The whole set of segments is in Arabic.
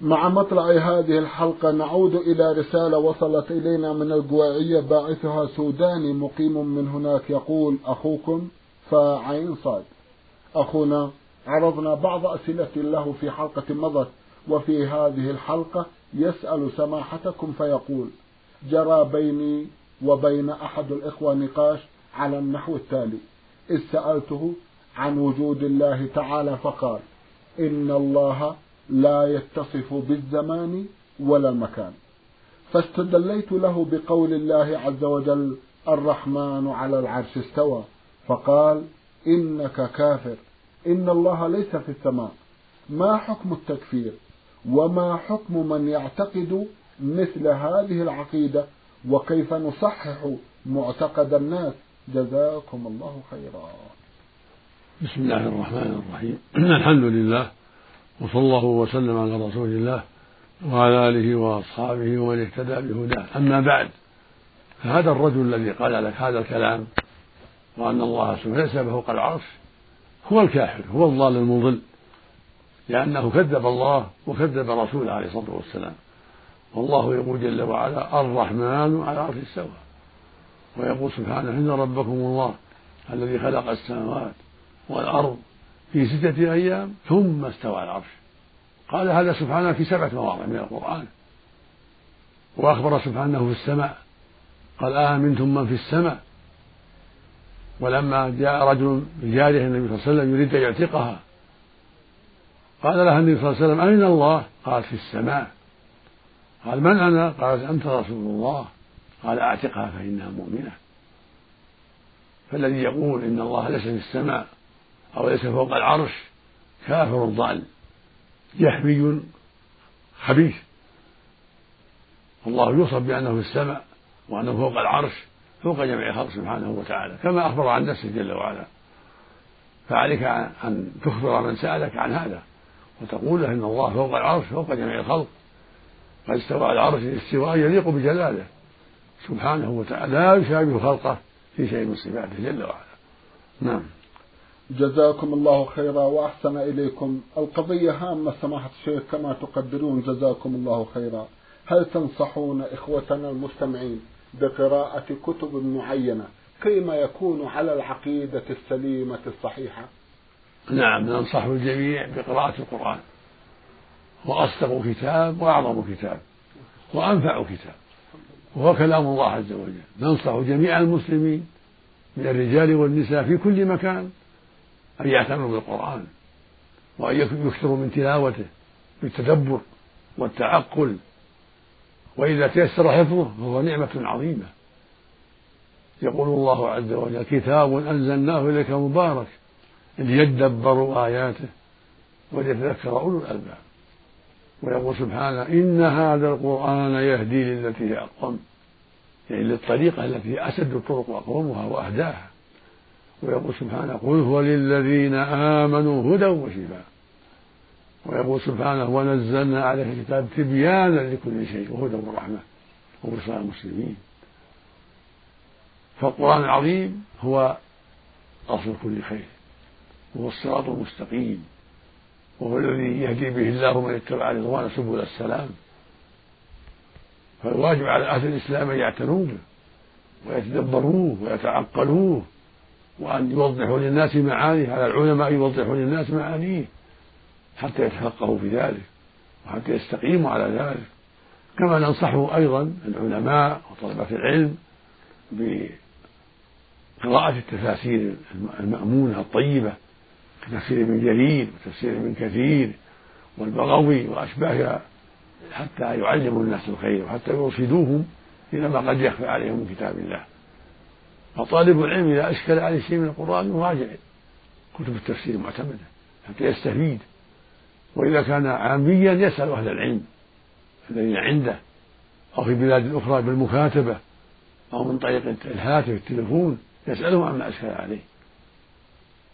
مع مطلع هذه الحلقة نعود إلى رسالة وصلت إلينا من القواعية باعثها سوداني مقيم من هناك يقول أخوكم فعين صاد. أخونا عرضنا بعض أسئلة له في حلقة مضت وفي هذه الحلقة يسأل سماحتكم فيقول جرى بيني وبين أحد الإخوة نقاش على النحو التالي. إذ سألته عن وجود الله تعالى فقال إن الله لا يتصف بالزمان ولا المكان. فاستدليت له بقول الله عز وجل الرحمن على العرش استوى فقال إنك كافر إن الله ليس في السماء. ما حكم التكفير؟ وما حكم من يعتقد مثل هذه العقيدة؟ وكيف نصحح معتقد الناس؟ جزاكم الله خيرا. بسم الله الرحمن الرحيم. الحمد لله وصلى الله وسلم على رسول الله وعلى آله وأصحابه ومن اهتدى بهداه. أما بعد فهذا الرجل الذي قال لك هذا الكلام وأن الله سبحانه ليس فوق العرش هو الكافر هو الضال المضل لأنه كذب الله وكذب رسوله عليه الصلاة والسلام. والله يقول جل وعلا الرحمن على عرش استوى ويقول سبحانه إن ربكم الله الذي خلق السماوات والأرض في ستة أيام ثم استوى على العرش. قال هذا سبحانه في سبعة مواضع من القرآن. وأخبر سبحانه في السماء. قال آمنتم من في السماء. ولما جاء رجل بجارية النبي صلى الله عليه وسلم يريد أن يعتقها. قال لها النبي صلى الله عليه وسلم أين الله؟ قالت في السماء. قال من أنا؟ قالت أنت رسول الله. قال أعتقها فإنها مؤمنة. فالذي يقول إن الله ليس في السماء أو ليس فوق العرش كافر ضال جهمي خبيث. الله يوصف بأنه في السماء وأنه فوق العرش فوق جميع الخلق سبحانه وتعالى. كما أخبر عن نفسه جل وعلا. فعليك أن تخبر من سألك عن هذا وتقول له إن الله فوق العرش فوق جميع الخلق. قد استوى العرش استواء يليق بجلاله. سبحانه وتعالى لا يشابه خلقه في شيء من صفاته جل وعلا. نعم. جزاكم الله خيرا وأحسن إليكم. القضية هامة سماحة الشيخ كما تقدرون جزاكم الله خيرا. هل تنصحون إخوتنا المستمعين بقراءة كتب معينة كيما يكون على العقيدة السليمة الصحيحة؟ نعم ننصح الجميع بقراءة القرآن. وأصدق كتاب وأعظم كتاب وأنفع كتاب. وهو كلام الله عز وجل. ننصح جميع المسلمين من الرجال والنساء في كل مكان أن يعتنوا بالقرآن وأن يكثروا من تلاوته بالتدبر والتعقل. وإذا تيسر حفظه فهو نعمة عظيمة. يقول الله عز وجل كتاب أنزلناه إليك مبارك ليدبروا آياته وليتذكر أولو الألباب. ويقول سبحانه إن هذا القرآن يهدي للتي هي أقوم يعني للطريقة التي هي أسد الطرق وأقومها وأهداها. ويقول سبحانه قل هو للذين آمنوا هدى وشفاء. ويقول سبحانه ونزلنا عليه الكتاب تبيانا لكل شيء وهدى ورحمة وبشرى المسلمين. فالقرآن العظيم هو أصل كل خير وهو الصراط المستقيم وهو الذي يهدي به الله من اتبع رضوان سبل السلام. فالواجب على أهل الإسلام أن يعتنوا به ويتدبروه ويتعقلوه وأن يوضحوا للناس معانيه على العلماء أن يوضحوا للناس معانيه حتى يتفقهوا في ذلك وحتى يستقيموا على ذلك. كما ننصح أيضا العلماء وطلبة العلم قراءة التفاسير المأمونة الطيبة كتفسير ابن جرير وتفسير ابن كثير والبغوي وأشباهها حتى يعلموا الناس الخير وحتى يرشدوهم إلى ما قد يخفى عليهم من كتاب الله. فطالب العلم إذا أشكل عليه شيء من القرآن يراجع كتب التفسير المعتمدة حتى يستفيد. وإذا كان عاميا يسأل أهل العلم الذين عنده أو في بلاد أخرى بالمكاتبة أو من طريق الهاتف التلفون يسألهم عما أشكل عليه.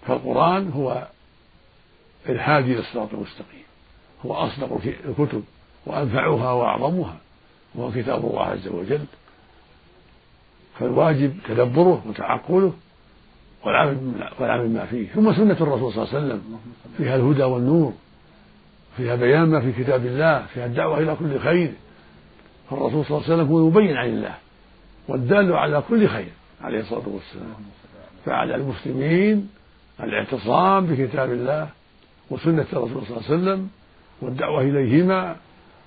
فالقرآن هو الهادي إلى الصراط المستقيم. هو أصدق الكتب وأنفعها وأعظمها وهو كتاب الله عز وجل. فالواجب تدبره وتعقله والعمل والعمل ما فيه. ثم سنة الرسول صلى الله عليه وسلم. فيها الهدى والنور. فيها بيان ما في كتاب الله. فيها الدعوة إلى كل خير. فالرسول صلى الله عليه وسلم هو المبين عن الله. والدال على كل خير عليه الصلاة والسلام. فعلى المسلمين الاعتصام بكتاب الله وسنة الرسول صلى الله عليه وسلم والدعوة إليهما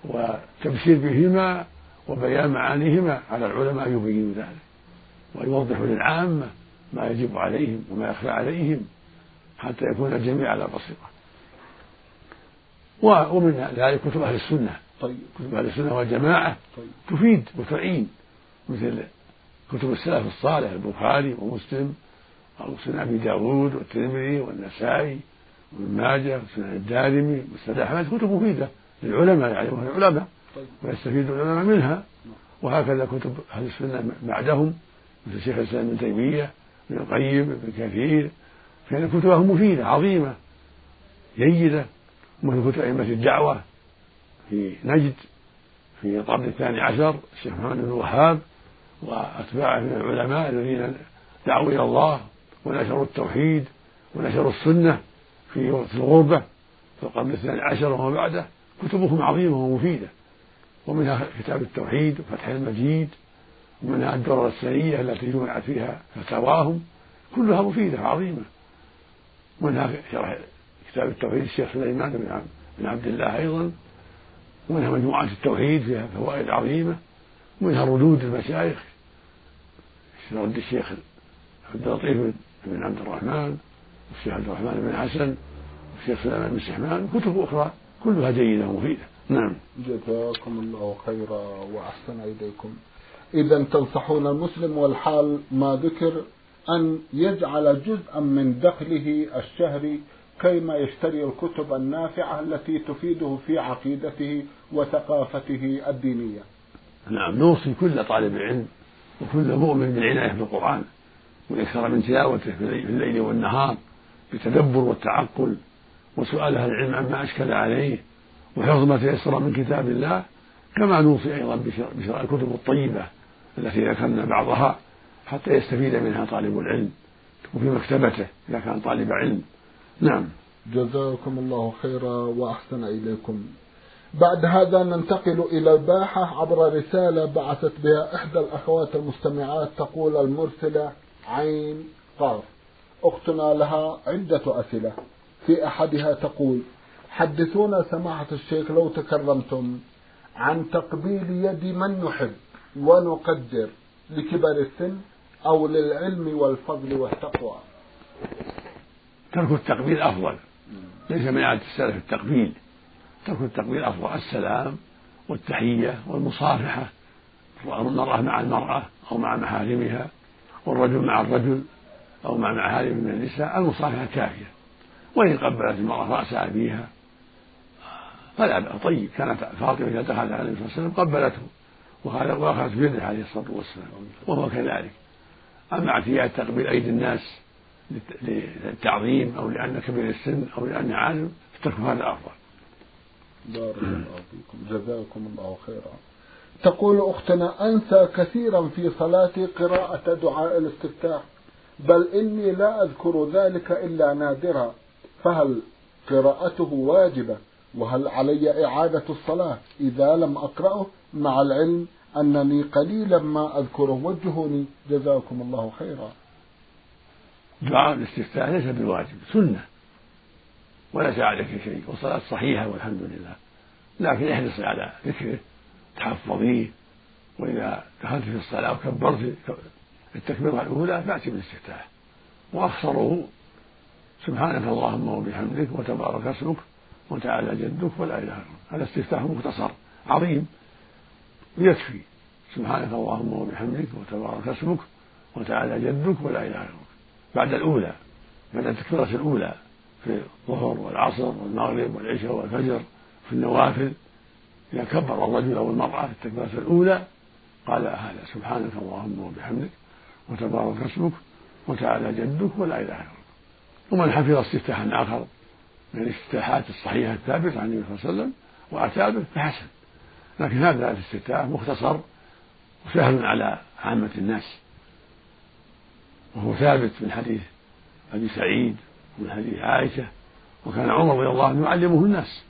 والتبشير بهما وبيان معانيهما على العلماء أن يبينوا ذلك. ويوضحوا للعامة ما يجب عليهم وما يخفى عليهم حتى يكون الجميع على بصيرة ومن ذلك كتب أهل السنة طيب. كتب أهل السنة والجماعة طيب. تفيد وتعين مثل كتب السلف الصالح البخاري ومسلم وسنن أبي داود والترمذي والنسائي وابن ماجه وسنن الدارمي ومسند أحمد كتب مفيدة للعلماء يعلمها يعني العلماء طيب. ويستفيد العلماء منها وهكذا كتب أهل السنة بعدهم مثل شيخ الإسلام ابن تيمية ابن القيم ابن كثير. فإن كتبهم مفيدة عظيمة جيدة. مثل كتب أئمة الدعوة في نجد في القرن الثاني عشر الشيخ محمد بن الوهاب وأتباعه من العلماء الذين دعوا إلى الله ونشروا التوحيد ونشروا السنة في وقت الغربة في القرن الثاني عشر وما بعده. كتبهم عظيمة ومفيدة. ومنها كتاب التوحيد وفتح المجيد. ومنها الدرر السنية التي جمعت فيها فتاواهم كلها مفيدة عظيمة. ومنها شرح كتاب التوحيد الشيخ سليمان بن عبد الله أيضا. ومنها مجموعة التوحيد فيها فوائد عظيمة. ومنها ردود المشايخ. رد الشيخ عبد اللطيف بن عبد الرحمن والشيخ عبد الرحمن بن حسن والشيخ سليمان بن سحمان. كتب أخرى كلها جيدة ومفيدة. نعم. جزاكم الله خيرا وأحسن إليكم. إذا تنصحون المسلم والحال ما ذكر أن يجعل جزءا من دخله الشهري كيما يشتري الكتب النافعة التي تفيده في عقيدته وثقافته الدينية. نعم نوصي كل طالب علم وكل مؤمن بالعناية بالقرآن ويكثر من تلاوته في الليل والنهار بالتدبر والتعقل وسؤال أهل العلم عما أشكل عليه وحفظ ما تيسر من كتاب الله كما نوصي أيضا بشراء الكتب الطيبة. التي ذكرنا بعضها حتى يستفيد منها طالب العلم وفي مكتبته إذا كان طالب علم. نعم. جزاكم الله خيرا وأحسن إليكم. بعد هذا ننتقل إلى الباحة عبر رسالة بعثت بها إحدى الأخوات المستمعات تقول المرسلة عين قاف. أختنا لها عدة أسئلة. في أحدها تقول حدثونا سماحة الشيخ لو تكرمتم. عن تقبيل يد من نحب. ونقدر لكبر السن أو للعلم والفضل والتقوى. ترك التقبيل أفضل. ليس من عادة السلف التقبيل. ترك التقبيل أفضل. السلام والتحية والمصافحة. المرأة مع المرأة أو مع محارمها. والرجل مع الرجل أو مع محارم من النساء. المصافحة كافية. وإن قبلت المرأة رأس أبيها. فلا طيب. كانت فاطمة إذا دخلت على النبي صلى الله عليه وسلم قبلته. وأخذت بيده عليه الصلاة والسلام وهو كذلك. أما اعتياد تقبيل أيدي الناس للتعظيم أو لأن كبير السن أو لأن عالم فترك هذا أفضل. بارك الله فيكم. جزاكم الله خيرا. تقول أختنا أنسى كثيرا في صلاتي قراءة دعاء الاستفتاح بل إني لا أذكر ذلك إلا نادرا فهل قراءته واجبة؟ وهل علي إعادة الصلاة إذا لم أقرأه؟ مع العلم أنني قليلا ما أذكره. وجهوني. جزاكم الله خيرا. دعاء الاستفتاح ليس بواجب سنة. وليس عليك شيء. والصلاة صحيحة والحمد لله. لكن احرصي على ذكره تحفظيه. وإذا دخلت في الصلاة وكبرت التكبيرة الأولى تأتي بالاستفتاح وأخصره سبحانك اللهم وبحمدك وتبارك اسمك وتعالى جدك ولا إله غيرك هذا استفتاح مختصر عظيم. يكفي. سبحانك اللهم وبحمدك وتبارك اسمك وتعالى جدك ولا إله غيرك بعد الأولى بعد التكبيرة الأولى في الظهر والعصر والمغرب والعشاء والفجر في النوافل إذا كبر الرجل أو المرأة في التكبيرة الأولى قال هذا سبحانك اللهم وبحمدك وتبارك اسمك وتعالى جدك ولا إله غيرك ومن حفظ استفتاحا آخر من الافتتاحات الصحيحة الثابتة عن النبي صلى الله عليه وسلم وأتى به فحسن. لكن هذا الاستفتاح مختصر وسهل على عامة الناس. وهو ثابت من حديث أبي سعيد ومن حديث عائشة وكان عمر رضي الله عنه يعلمه الناس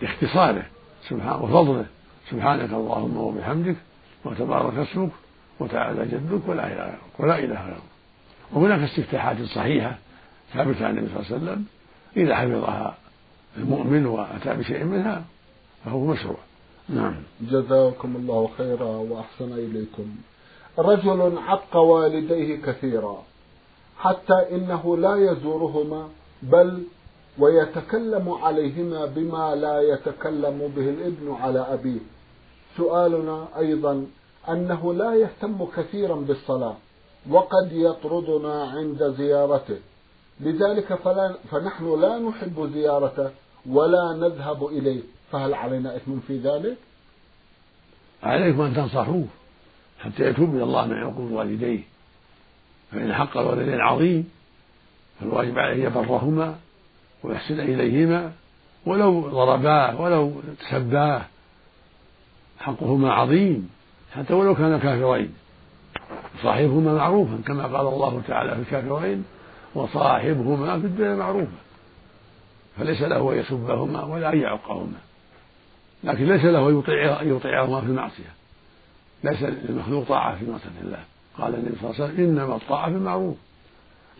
باختصاره سبحانه وفضله. سبحانك اللهم وبحمدك وتبارك اسمك وتعالى جدك ولا إله غيرك ولا إله غيرك وهناك استفتاحات صحيحة ثابتة عن النبي صلى الله عليه وسلم إذا حفظها المؤمن وأتى بشيء منها فهو مشروع. نعم. جزاكم الله خيرا وأحسن إليكم. رجل عق والديه كثيرا حتى إنه لا يزورهما بل ويتكلم عليهما بما لا يتكلم به الابن على أبيه. سؤالنا أيضا أنه لا يهتم كثيرا بالصلاة وقد يطردنا عند زيارته. لذلك فلا فنحن لا نحب زيارته ولا نذهب إليه. فهل علينا إثم في ذلك؟ عليكم أن تنصحوه حتى يتوب إلى الله من عقوق والديه. فإن حق الوالدين عظيم فالواجب عليه يبرهما ويحسن إليهما ولو ضرباه ولو سباه حقهما عظيم حتى ولو كان كافرين. صاحبهما معروفا كما قال الله تعالى في الكافرين وصاحبهما في الدنيا معروفا. فليس له أن يسبهما ولا أن يعقهما. لكن ليس له أن يطيعهما في المعصية. ليس للمخلوق طاعة في معصية الله. قال النبي صلى الله عليه وسلم إنما الطاعة في المعروف.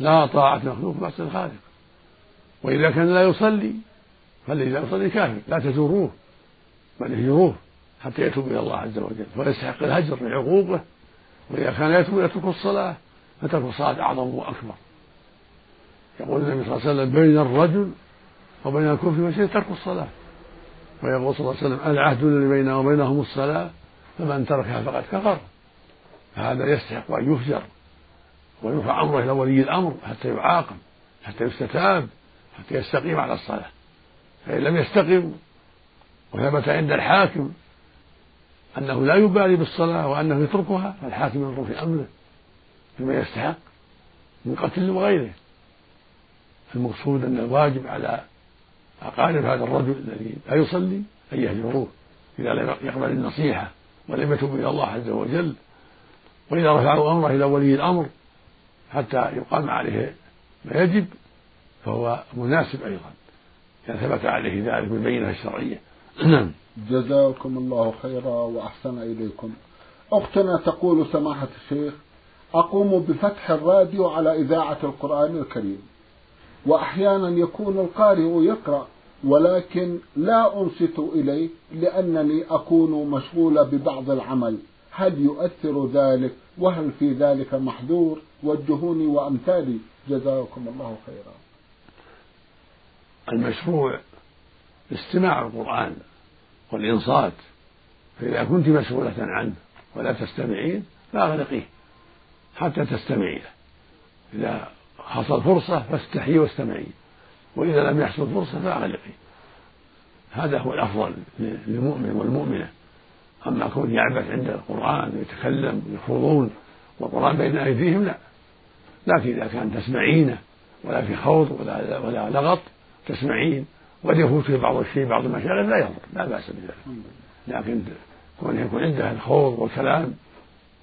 لا طاعة مخلوق في معصية الخالق. وإذا كان لا يصلي فالذي لا يصلي كافر. لا تزوروه بل اهجروه حتى يتوب إلى الله عز وجل. ويستحق الهجر لعقوقه وإذا كان يتوب يترك الصلاة. فترك الصلاة أعظم وأكبر. يقول النبي صلى الله عليه وسلم بين الرجل وبين الكفر والشرك ترك الصلاة. ويقول صلى الله عليه وسلم العهد الذي بيننا وبينهم الصلاة فمن تركها فقد كفر. فهذا يستحق أن يفجر ويرفع أمره إلى ولي الأمر حتى يعاقب حتى يستتاب حتى يستقيم على الصلاة. فإن لم يستقم وثبت عند الحاكم أنه لا يبالي بالصلاة وأنه يتركها فالحاكم ينظر في أمره فيما يستحق من قتل وغيره. المقصود أن الواجب على أقارب هذا الرجل الذي لا يصلي أن يهجروه إذا لم يقبل النصيحة ولم يتوب إلى الله عز وجل وإذا رفعوا أمره إلى ولي الأمر حتى يقام عليه ما يجب فهو مناسب أيضا إذا ثبت عليه ذلك بالبينة الشرعية. نعم. جزاكم الله خيرا وأحسن إليكم. أختنا تقول سماحة الشيخ أقوم بفتح الراديو على إذاعة القرآن الكريم وأحيانا يكون القارئ يقرأ ولكن لا أنصت إليه لأنني أكون مشغولة ببعض العمل. هل يؤثر ذلك؟ وهل في ذلك محذور؟ وجهوني وأمثالي. جزاكم الله خيرا. المشروع استماع القرآن والإنصات. فإذا كنت مسؤولة عنه ولا تستمعين فأغلقيه حتى تستمعي له إذا حصل فرصة فاستحي واستمعي وإذا لم يحصل فرصة فأغلقي هذا هو الأفضل للمؤمن والمؤمنة. أما كون يعبث عند القرآن ويتكلم ويخوضون والقرآن بين أيديهم لا. لكن إذا كان تسمعينه ولا في خوض ولا ولا لغط تسمعين. قد يفوت في بعض الشيء بعض المشاغل لا يضر لا بأس بذلك. لكن كون يكون عنده الخوض والكلام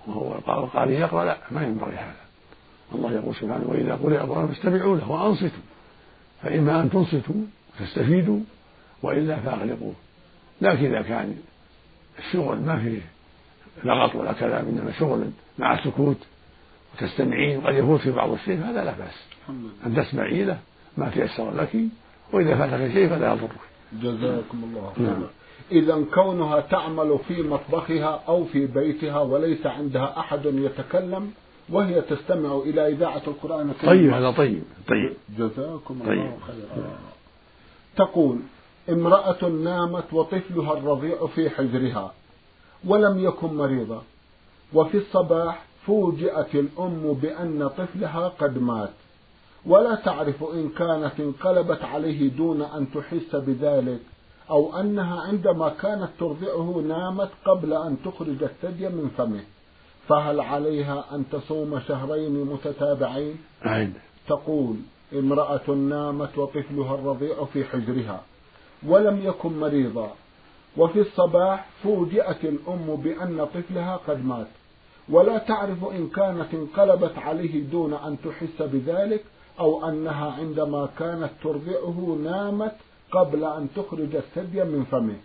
وهو القارئ يقرأ لا ما ينبغي هذا. الله يقول سبحانه وإذا قرئ القرآن فاستمعوا له وأنصتوا. فإما أن تنصتوا وتستفيدوا وإلا فأغلقوه. لكن إذا كان الشغل ما فيه لغط ولا كلام إنما شغل مع السكوت وتستمعين وقد يفوت في بعض الشيء فهذا لا بأس. أن تسمعي له ما تيسر لك وإذا فاتك شيء فلا يضرك. جزاكم الله خيرا. نعم. إذا كونها تعمل في مطبخها أو في بيتها وليس عندها أحد يتكلم وهي تستمع إلى إذاعة القرآن الكريم. طيب هذا طيب طيب. جزاكم طيب. الله خيرا. تقول امرأة نامت وطفلها الرضيع في حجرها ولم يكن مريضة وفي الصباح فوجئت الأم بأن طفلها قد مات. ولا تعرف إن كانت انقلبت عليه دون أن تحس بذلك أو أنها عندما كانت ترضعه نامت قبل أن تخرج الثدي من فمه. فهل عليها أن تصوم شهرين متتابعين؟ عين. تقول امرأة نامت وطفلها الرضيع في حجرها ولم يكن مريضا وفي الصباح فوجئت الأم بأن طفلها قد مات ولا تعرف إن كانت انقلبت عليه دون أن تحس بذلك أو أنها عندما كانت ترضعه نامت قبل أن تخرج الثدي من فمه.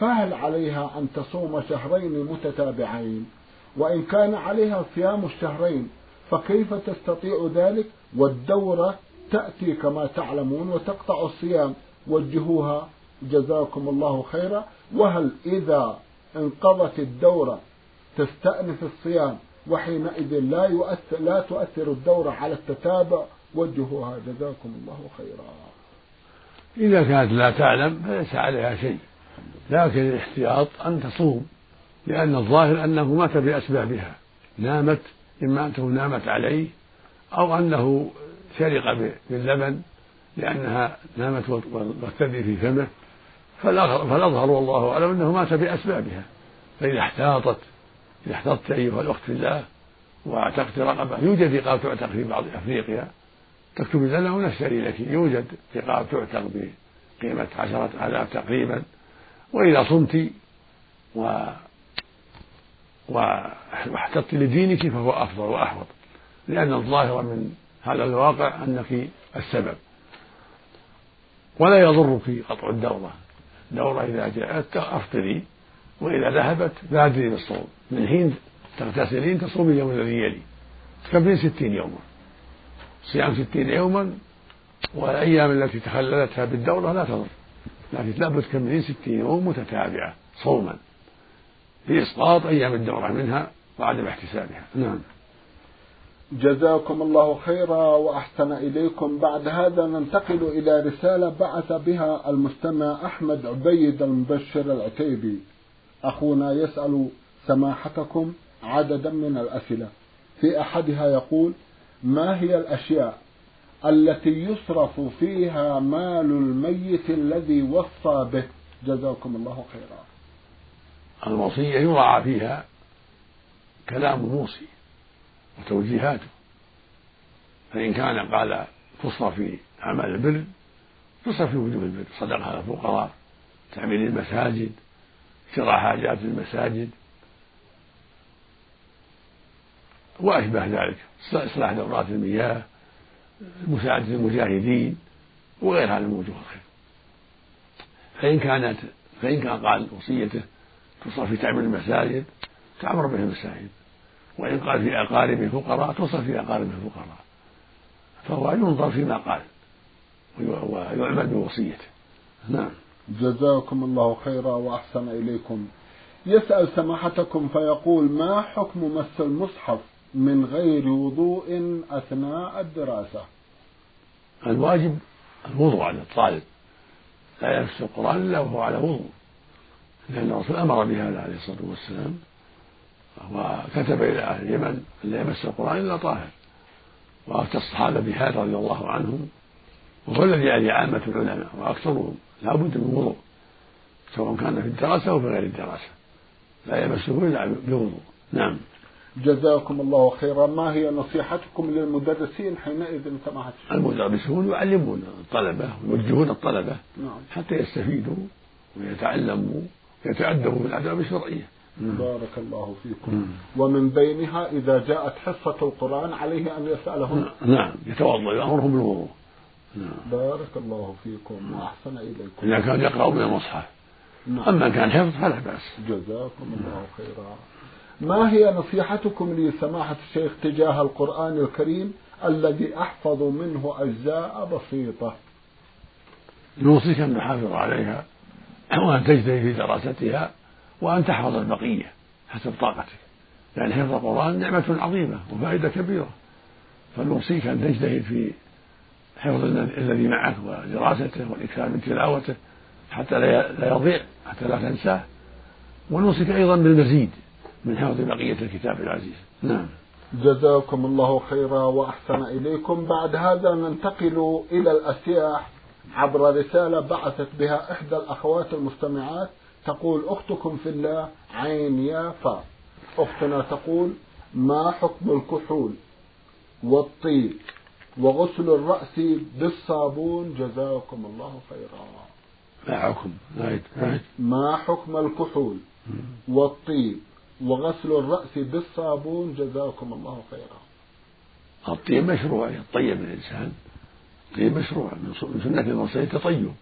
فهل عليها أن تصوم شهرين متتابعين؟ وإن كان عليها صيام الشهرين فكيف تستطيع ذلك؟ والدورة تأتي كما تعلمون وتقطع الصيام. وجهوها. جزاكم الله خيرا. وهل إذا انقضت الدورة تستأنف الصيام وحينئذ لا يؤثر لا تؤثر الدورة على التتابع؟ وجهوها. جزاكم الله خيرا. إذا كانت لا تعلم فليس عليها شيء. لكن الاحتياط أن تصوم. لأن الظاهر أنه مات بأسبابها. نامت إما أنه نامت عليه أو أنه شرق باللبن لأنها نامت والثدي في فمه. فالأظهر والله أعلم أنه مات بأسبابها. فإذا احتاطت إذا احتطت أيها الأخت في الله وأعتقت رقبة يوجد رقاب تعتق في بعض أفريقيا. تكتب لنا ونشتري لك. يوجد رقاب تعتق بقيمة عشرة آلاف تقريبا. وإذا صمت واحتطت لدينك فهو أفضل وأحوط. لأن الظاهر من هذا الواقع أنك السبب. ولا يضرك قطع الدورة. الدورة إذا جاءت أفطري وإذا ذهبت بادري بالصوم من حين تغتسلين تصومي اليوم الذي يلي. تكملين ستين يوما. صيام ستين يوما والأيام التي تخللتها بالدورة لا تضر. لكن لابد تكملين ستين يوم متتابعة صوما. بإسقاط أيام الدورة منها وعدم احتسابها. نعم. جزاكم الله خيرا وأحسن إليكم. بعد هذا ننتقل إلى رسالة بعث بها المستمع أحمد عبيد المبشر العتيبي. أخونا يسأل سماحتكم عددا من الأسئلة. في أحدها يقول ما هي الأشياء التي يصرف فيها مال الميت الذي وصى به؟ جزاكم الله خيرا. الوصية يراعى فيها كلام الموصي وتوجيهاته. فإن كان قال تصرف في أعمال البر تصرف في وجوه البر. صدقة على الفقراء تعمير المساجد شراء حاجات المساجد. وأشبه ذلك إصلاح دورات المياه مساعدة المجاهدين وغير هذا من وجوه الخير. فإن كانت فإن كان قال وصيته تصرف في تعمير المساجد تعمر به المساجد. وإن قال في أقارب الفقراء تصرف في أقارب الفقراء فهو ينظر فيما قال ويعمل بوصيته. نعم. جزاكم الله خيرا وأحسن إليكم. يسأل سماحتكم فيقول ما حكم مس المصحف من غير وضوء أثناء الدراسة؟ الواجب الوضوء على الطالب. لا يمس القرآن إلا وهو على وضوء. لأن الرسول أمر بهذا عليه الصلاة والسلام وكتب إلى أهل اليمن أن لا يمس القرآن إلا طاهر. وأفتى الصحابة بهذا رضي الله عنهم وهو الذي عليه عامة العلماء وأكثرهم لا بد من وضوء سواء كان في الدراسة أو في غير الدراسة. لا يمسه إلا بوضوء. نعم. جزاكم الله خيرا. ما هي نصيحتكم للمدرسين حينئذ سماحة المدرسون يعلمون الطلبة ويوجهون الطلبة نعم. حتى يستفيدوا ويتعلموا. ويتأدبوا بالآداب الشرعية. بارك الله فيكم. مم. ومن بينها إذا جاءت حصة القرآن عليه أن يسألهم. نعم. يتوضأ يأمرهم بالوضوء. نعم. بارك الله فيكم وأحسن إليكم. إذا كان يقرأ من المصحف. نعم. أما كان حفظ فلا بأس. جزاكم الله خيرا. ما هي نصيحتكم لسماحة الشيخ تجاه القرآن الكريم الذي أحفظ منه أجزاء بسيطة؟ نوصيك أن نحافظ عليها. وأن تجتهد في دراستها وأن تحفظ البقية حسب طاقتك. لأن حفظ القرآن نعمة عظيمة وفائدة كبيرة. فنوصيك أن تجتهد في حفظ الذي معك ودراسته والإكثار من تلاوته حتى لا يضيع حتى لا تنساه. ونوصيك أيضا بالمزيد من حفظ بقية الكتاب العزيز. نعم. جزاكم الله خيرا وأحسن إليكم. بعد هذا ننتقل إلى الأسياح. عبر رسالة بعثت بها إحدى الأخوات المستمعات تقول أختكم في الله عين يا فا. أختنا تقول ما حكم الكحول والطيب وغسل الرأس بالصابون؟ جزاكم الله خيرا. ما حكم. ما حكم الكحول والطيب وغسل الرأس بالصابون؟ جزاكم الله خيرا. الطيب مشروع يطيب الإنسان. الطيب مشروع من سنة المصري التطيب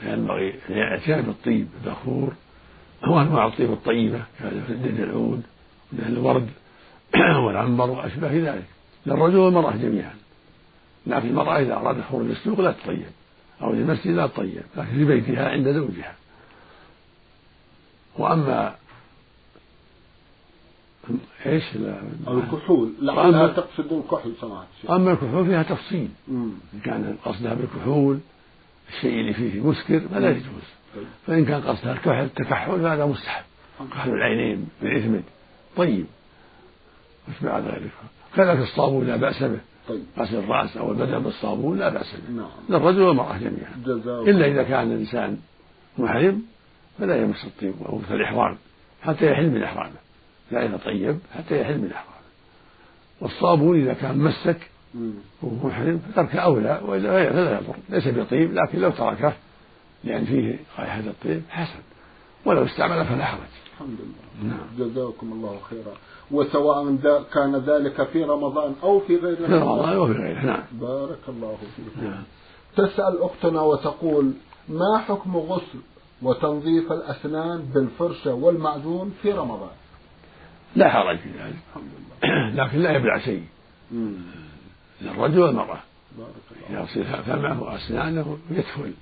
فينبغي الاعتناء بالطيب البخور هو أنواع الطيب الطيبة كدهن العود ودهن الورد والعنبر وأشباه ذلك. للرجل والمرأة جميعا. لكن المرأة إذا أرادت خروج السوق لا تطيب أو للمسجد لا تطيب لكن في بيتها عند زوجها. وأما إيش الكحول. لعلها تقصد الكحول سمعت. أما الكحول فيها تفصيل. إن كان قصدها بالكحول الشيء اللي فيه مسكر فلا يجوز. طيب. فإن كان قصدها الكحل التكحل فهذا مستحب. كحل العينين بالإثمد طيب. مش بعد ذلك؟ كذلك الصابون لا بأس به. طيب. غسل الرأس أو البدن بالصابون لا بأس به. نعم. للرجل والمرأة جميعا. إلا إذا كان الإنسان محرم فلا يمس الطيب أو مثل الإحرام حتى يحل من إحرامه. لا يتطيب حتى يحل من إحرامه والصابون إذا كان مسك وهو محرم فترك أولى وإلا فلا يضر. ليس بطيب لكن لو تركه لأن فيه رائحة الطيب حسن. ولو استعمل فلا حرج. الحمد لله. نعم. جزاكم الله خيرا. وسواء كان ذلك في رمضان أو في غير رمضان في رمضان. أو في غيره. نعم. بارك الله فيك نعم. تسأل أختنا وتقول ما حكم غسل وتنظيف الأسنان بالفرشة والمعجون في رمضان؟ لا حرج في ذلك لكن لا يبلع شيء. للرجل والمرأة. يغسل فمه وأسنانه يدخل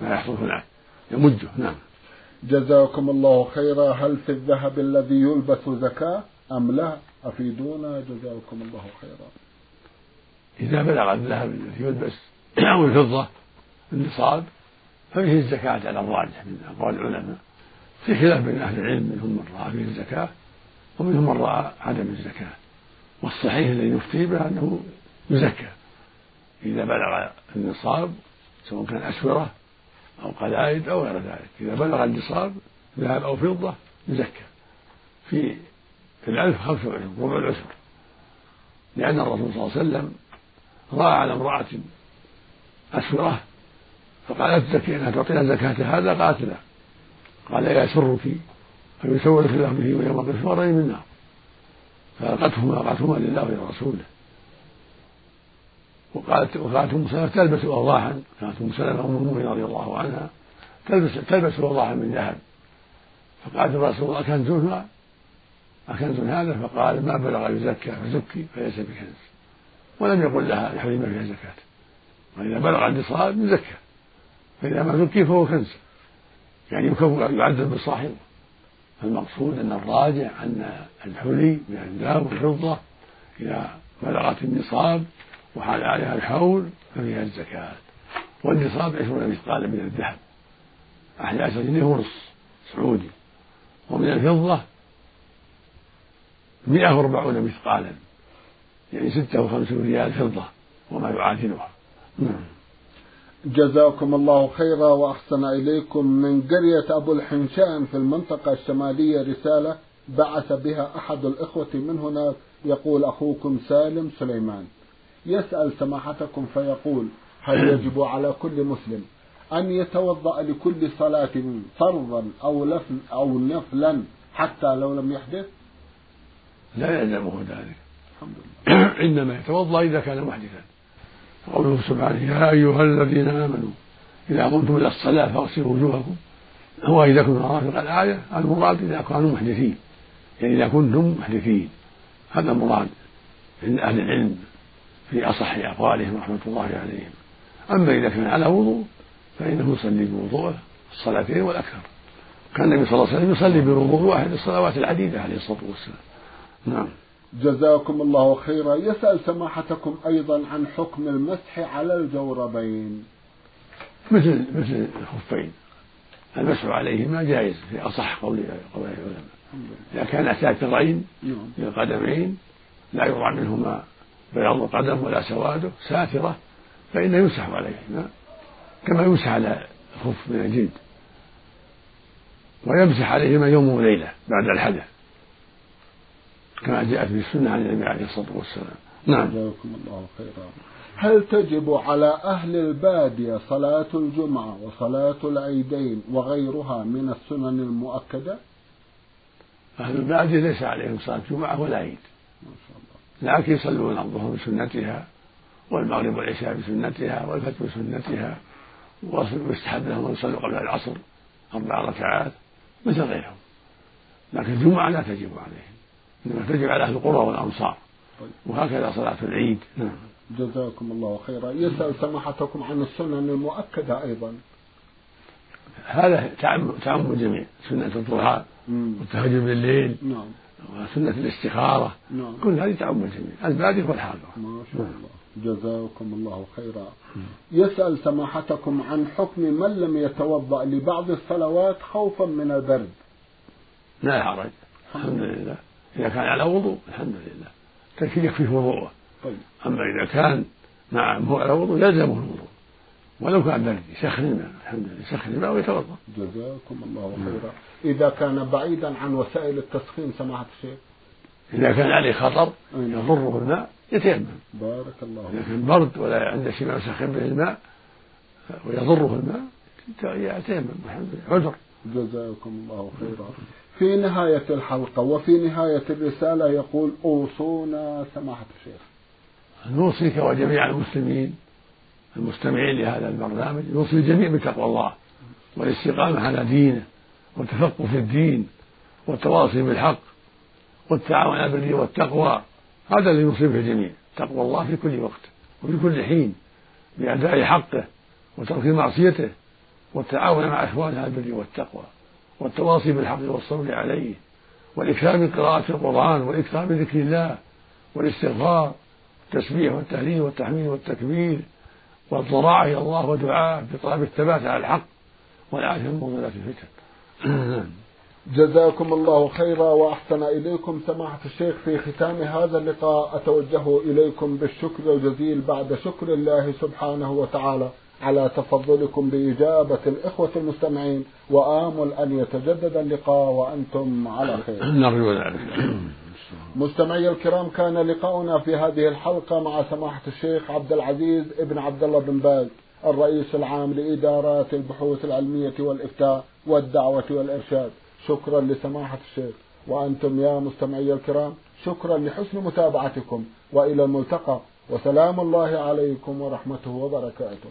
ما يحصل هناك. يمجه نعم. جزاكم الله خيرا. هل في الذهب الذي يلبس زكاة؟ أم لا؟ أفيدونا. جزاكم الله خيرا. إذا بلغ الذهب الذي يلبس أو الفضة النصاب ففيه الزكاة على الراجح من أقوال العلماء. في خلاف بين أهل العلم منهم من رأى فيه الزكاة. ومنهم من رأى عدم الزكاة. والصحيح الذي يفتي به أنه يزكى إذا بلغ النصاب سواء كان أسورة أو قلائد أو غير ذلك. إذا بلغ النصاب ذهب أو فضة يزكى في الألف خمسة وعشرين ربع العشر. لأن الرسول صلى الله عليه وسلم رأى على امرأة أسورة فقالت زكينا تعطينا زكاة هذا قالت لا. قال يسرك يسولك الله به ويوم القيامة من النار فألقتهما ألقتهما لله ولرسوله. وقالت وقالت أم سلمة تلبس اوضاحا كانت أم سلمة أم المؤمنين رضي الله عنها تلبس تلبس اوضاحا من ذهب. فقالت الرسول الله أكنز أكنز هذا؟ فقال ما بلغ يزكى فزكي فليس بكنز. ولم يقل لها يحرم فيها زكاة. وإذا بلغ النصاب يزكى. فإذا ما زكي فهو كنز. يعني يعذب بالصاحب. فالمقصود أن الراجع أن الحلي من الذهب والفضة إذا بلغت النصاب وحال عليها الحول ففيها الزكاة. والنصاب عشرون مثقالا من الذهب. أحد عشر جنيه ونص سعودي. ومن الفضة مئة وأربعون مثقالا. يعني ستة وخمسون ريال فضة وما يعادلها. نعم. جزاكم الله خيرا وأحسن إليكم من قرية أبو الحنشان في المنطقة الشمالية رسالة بعث بها أحد الإخوة من هناك يقول أخوكم سالم سليمان. يسأل سماحتكم فيقول هل يجب على كل مسلم أن يتوضأ لكل صلاة فرضا أو أو نفلا حتى لو لم يحدث؟ لا يلزمه ذلك. الحمد لله. إنما يتوضأ إذا كان محدثا. قوله سبحانه يا أيها الذين آمنوا إذا قمتم إلى الصلاة فاغسلوا وجوهكم. هو إذا كنتم رافق الآية المراد إذا كانوا محدثين. يعني إذا كنتم محدثين. هذا المراد عند أهل العلم في أصح أقوالهم رحمة الله عليهم. أما إذا كان على وضوء فإنه يصلي بوضوءه الصلاتين والأكثر. كان النبي صلى الله عليه وسلم يصلي بوضوء واحد الصلوات العديدة عليه الصلاة والسلام. نعم. جزاكم الله خيرا. يسأل سماحتكم أيضا عن حكم المسح على الجوربين. مثل مثل الخفين. المسح عليهما جائز في أصح قول العلماء. إذا كان ساترين نعم. للقدمين لا يرى منهما بياض القدم ولا سواده ساترة فإنه يمسح عليهما كما يمسح على الخف من الجلد. ويمسح عليهما يوم وليلة بعد الحدث. كما جاءت في السنة عن النبي عليه الصلاة والسلام. نعم. جزاكم الله خيرا. هل تجب على أهل البادية صلاة الجمعة وصلاة العيدين وغيرها من السنن المؤكدة؟ أهل البادية ليس عليهم صلاة جمعة ولا عيد. ما شاء الله. لكن يصلون الظهر بسنتها والمغرب والعشاء بسنتها والفجر بسنتها ويستحب لهم أن يصلوا قبل العصر أربع ركعات مثل غيرهم. لكن الجمعة لا تجب عليهم. إنما تجب على أهل القرى والأمصار. وهكذا صلاة العيد. نعم. جزاكم الله خيرا. يسأل سماحتكم عن السنن المؤكدة أيضا. هذا تعم تعم الجميع. سنة الضحى مم. والتهجد بالليل نعم. وسنة الاستخارة. نعم. كل هذه تعم الجميع. البادية والحاضرة ما شاء الله. جزاكم الله خيرا. يسأل سماحتكم عن حكم من لم يتوضأ لبعض الصلوات خوفا من البرد. لا حرج. الحمد لله. إذا كان على وضوء الحمد لله. تكفي يكفيه وضوءه. طيب. أما إذا كان مع هو على وضوء يلزمه الوضوء. ولو كان برد يسخن الماء الحمد لله يسخن الماء ويتوضأ جزاكم الله خيرا. إذا كان بعيدا عن وسائل التسخين سماحة الشيخ. إذا كان عليه خطر. يضره الماء يتيمم. بارك الله إذا فيك كان برد ولا عنده شيء ما يسخن به الماء ويضره الماء يتيمم الحمد لله. عذر. جزاكم الله خيرا. في نهاية الحلقة وفي نهاية الرسالة يقول أوصونا سماحة الشيخ. نوصيك وجميع المسلمين المستمعين لهذا البرنامج نوصي الجميع بتقوى الله والاستقامة على دينه والتفقه في الدين والتواصي بالحق والتعاون على البر والتقوى. هذا اللي يوصي به الجميع تقوى الله في كل وقت وفي كل حين بأداء حقه وترك معصيته والتعاون مع إخوانه على البر والتقوى. والتواصي بالحق والصبر عليه والإكثار من قراءة القرآن والإكثار من ذكر الله والاستغفار والتسبيح والتهليل والتحميد والتكبير والضراعة إلى الله ودعاء بطلب الثبات على الحق والعافية من مضلات الفتن. جزاكم الله خيرا وأحسن إليكم سماحة الشيخ في ختام هذا اللقاء. أتوجه إليكم بالشكر الجزيل بعد شكر الله سبحانه وتعالى. على تفضلكم بإجابة الإخوة المستمعين وآمل أن يتجدد اللقاء وأنتم على خير. نرجو ذلك مستمعي الكرام كان لقاؤنا في هذه الحلقة مع سماحة الشيخ عبد العزيز ابن عبد الله بن باز الرئيس العام لإدارات البحوث العلمية والإفتاء والدعوة والإرشاد. شكرا لسماحة الشيخ. وأنتم يا مستمعي الكرام شكرا لحسن متابعتكم. وإلى الملتقى. وسلام الله عليكم ورحمته وبركاته.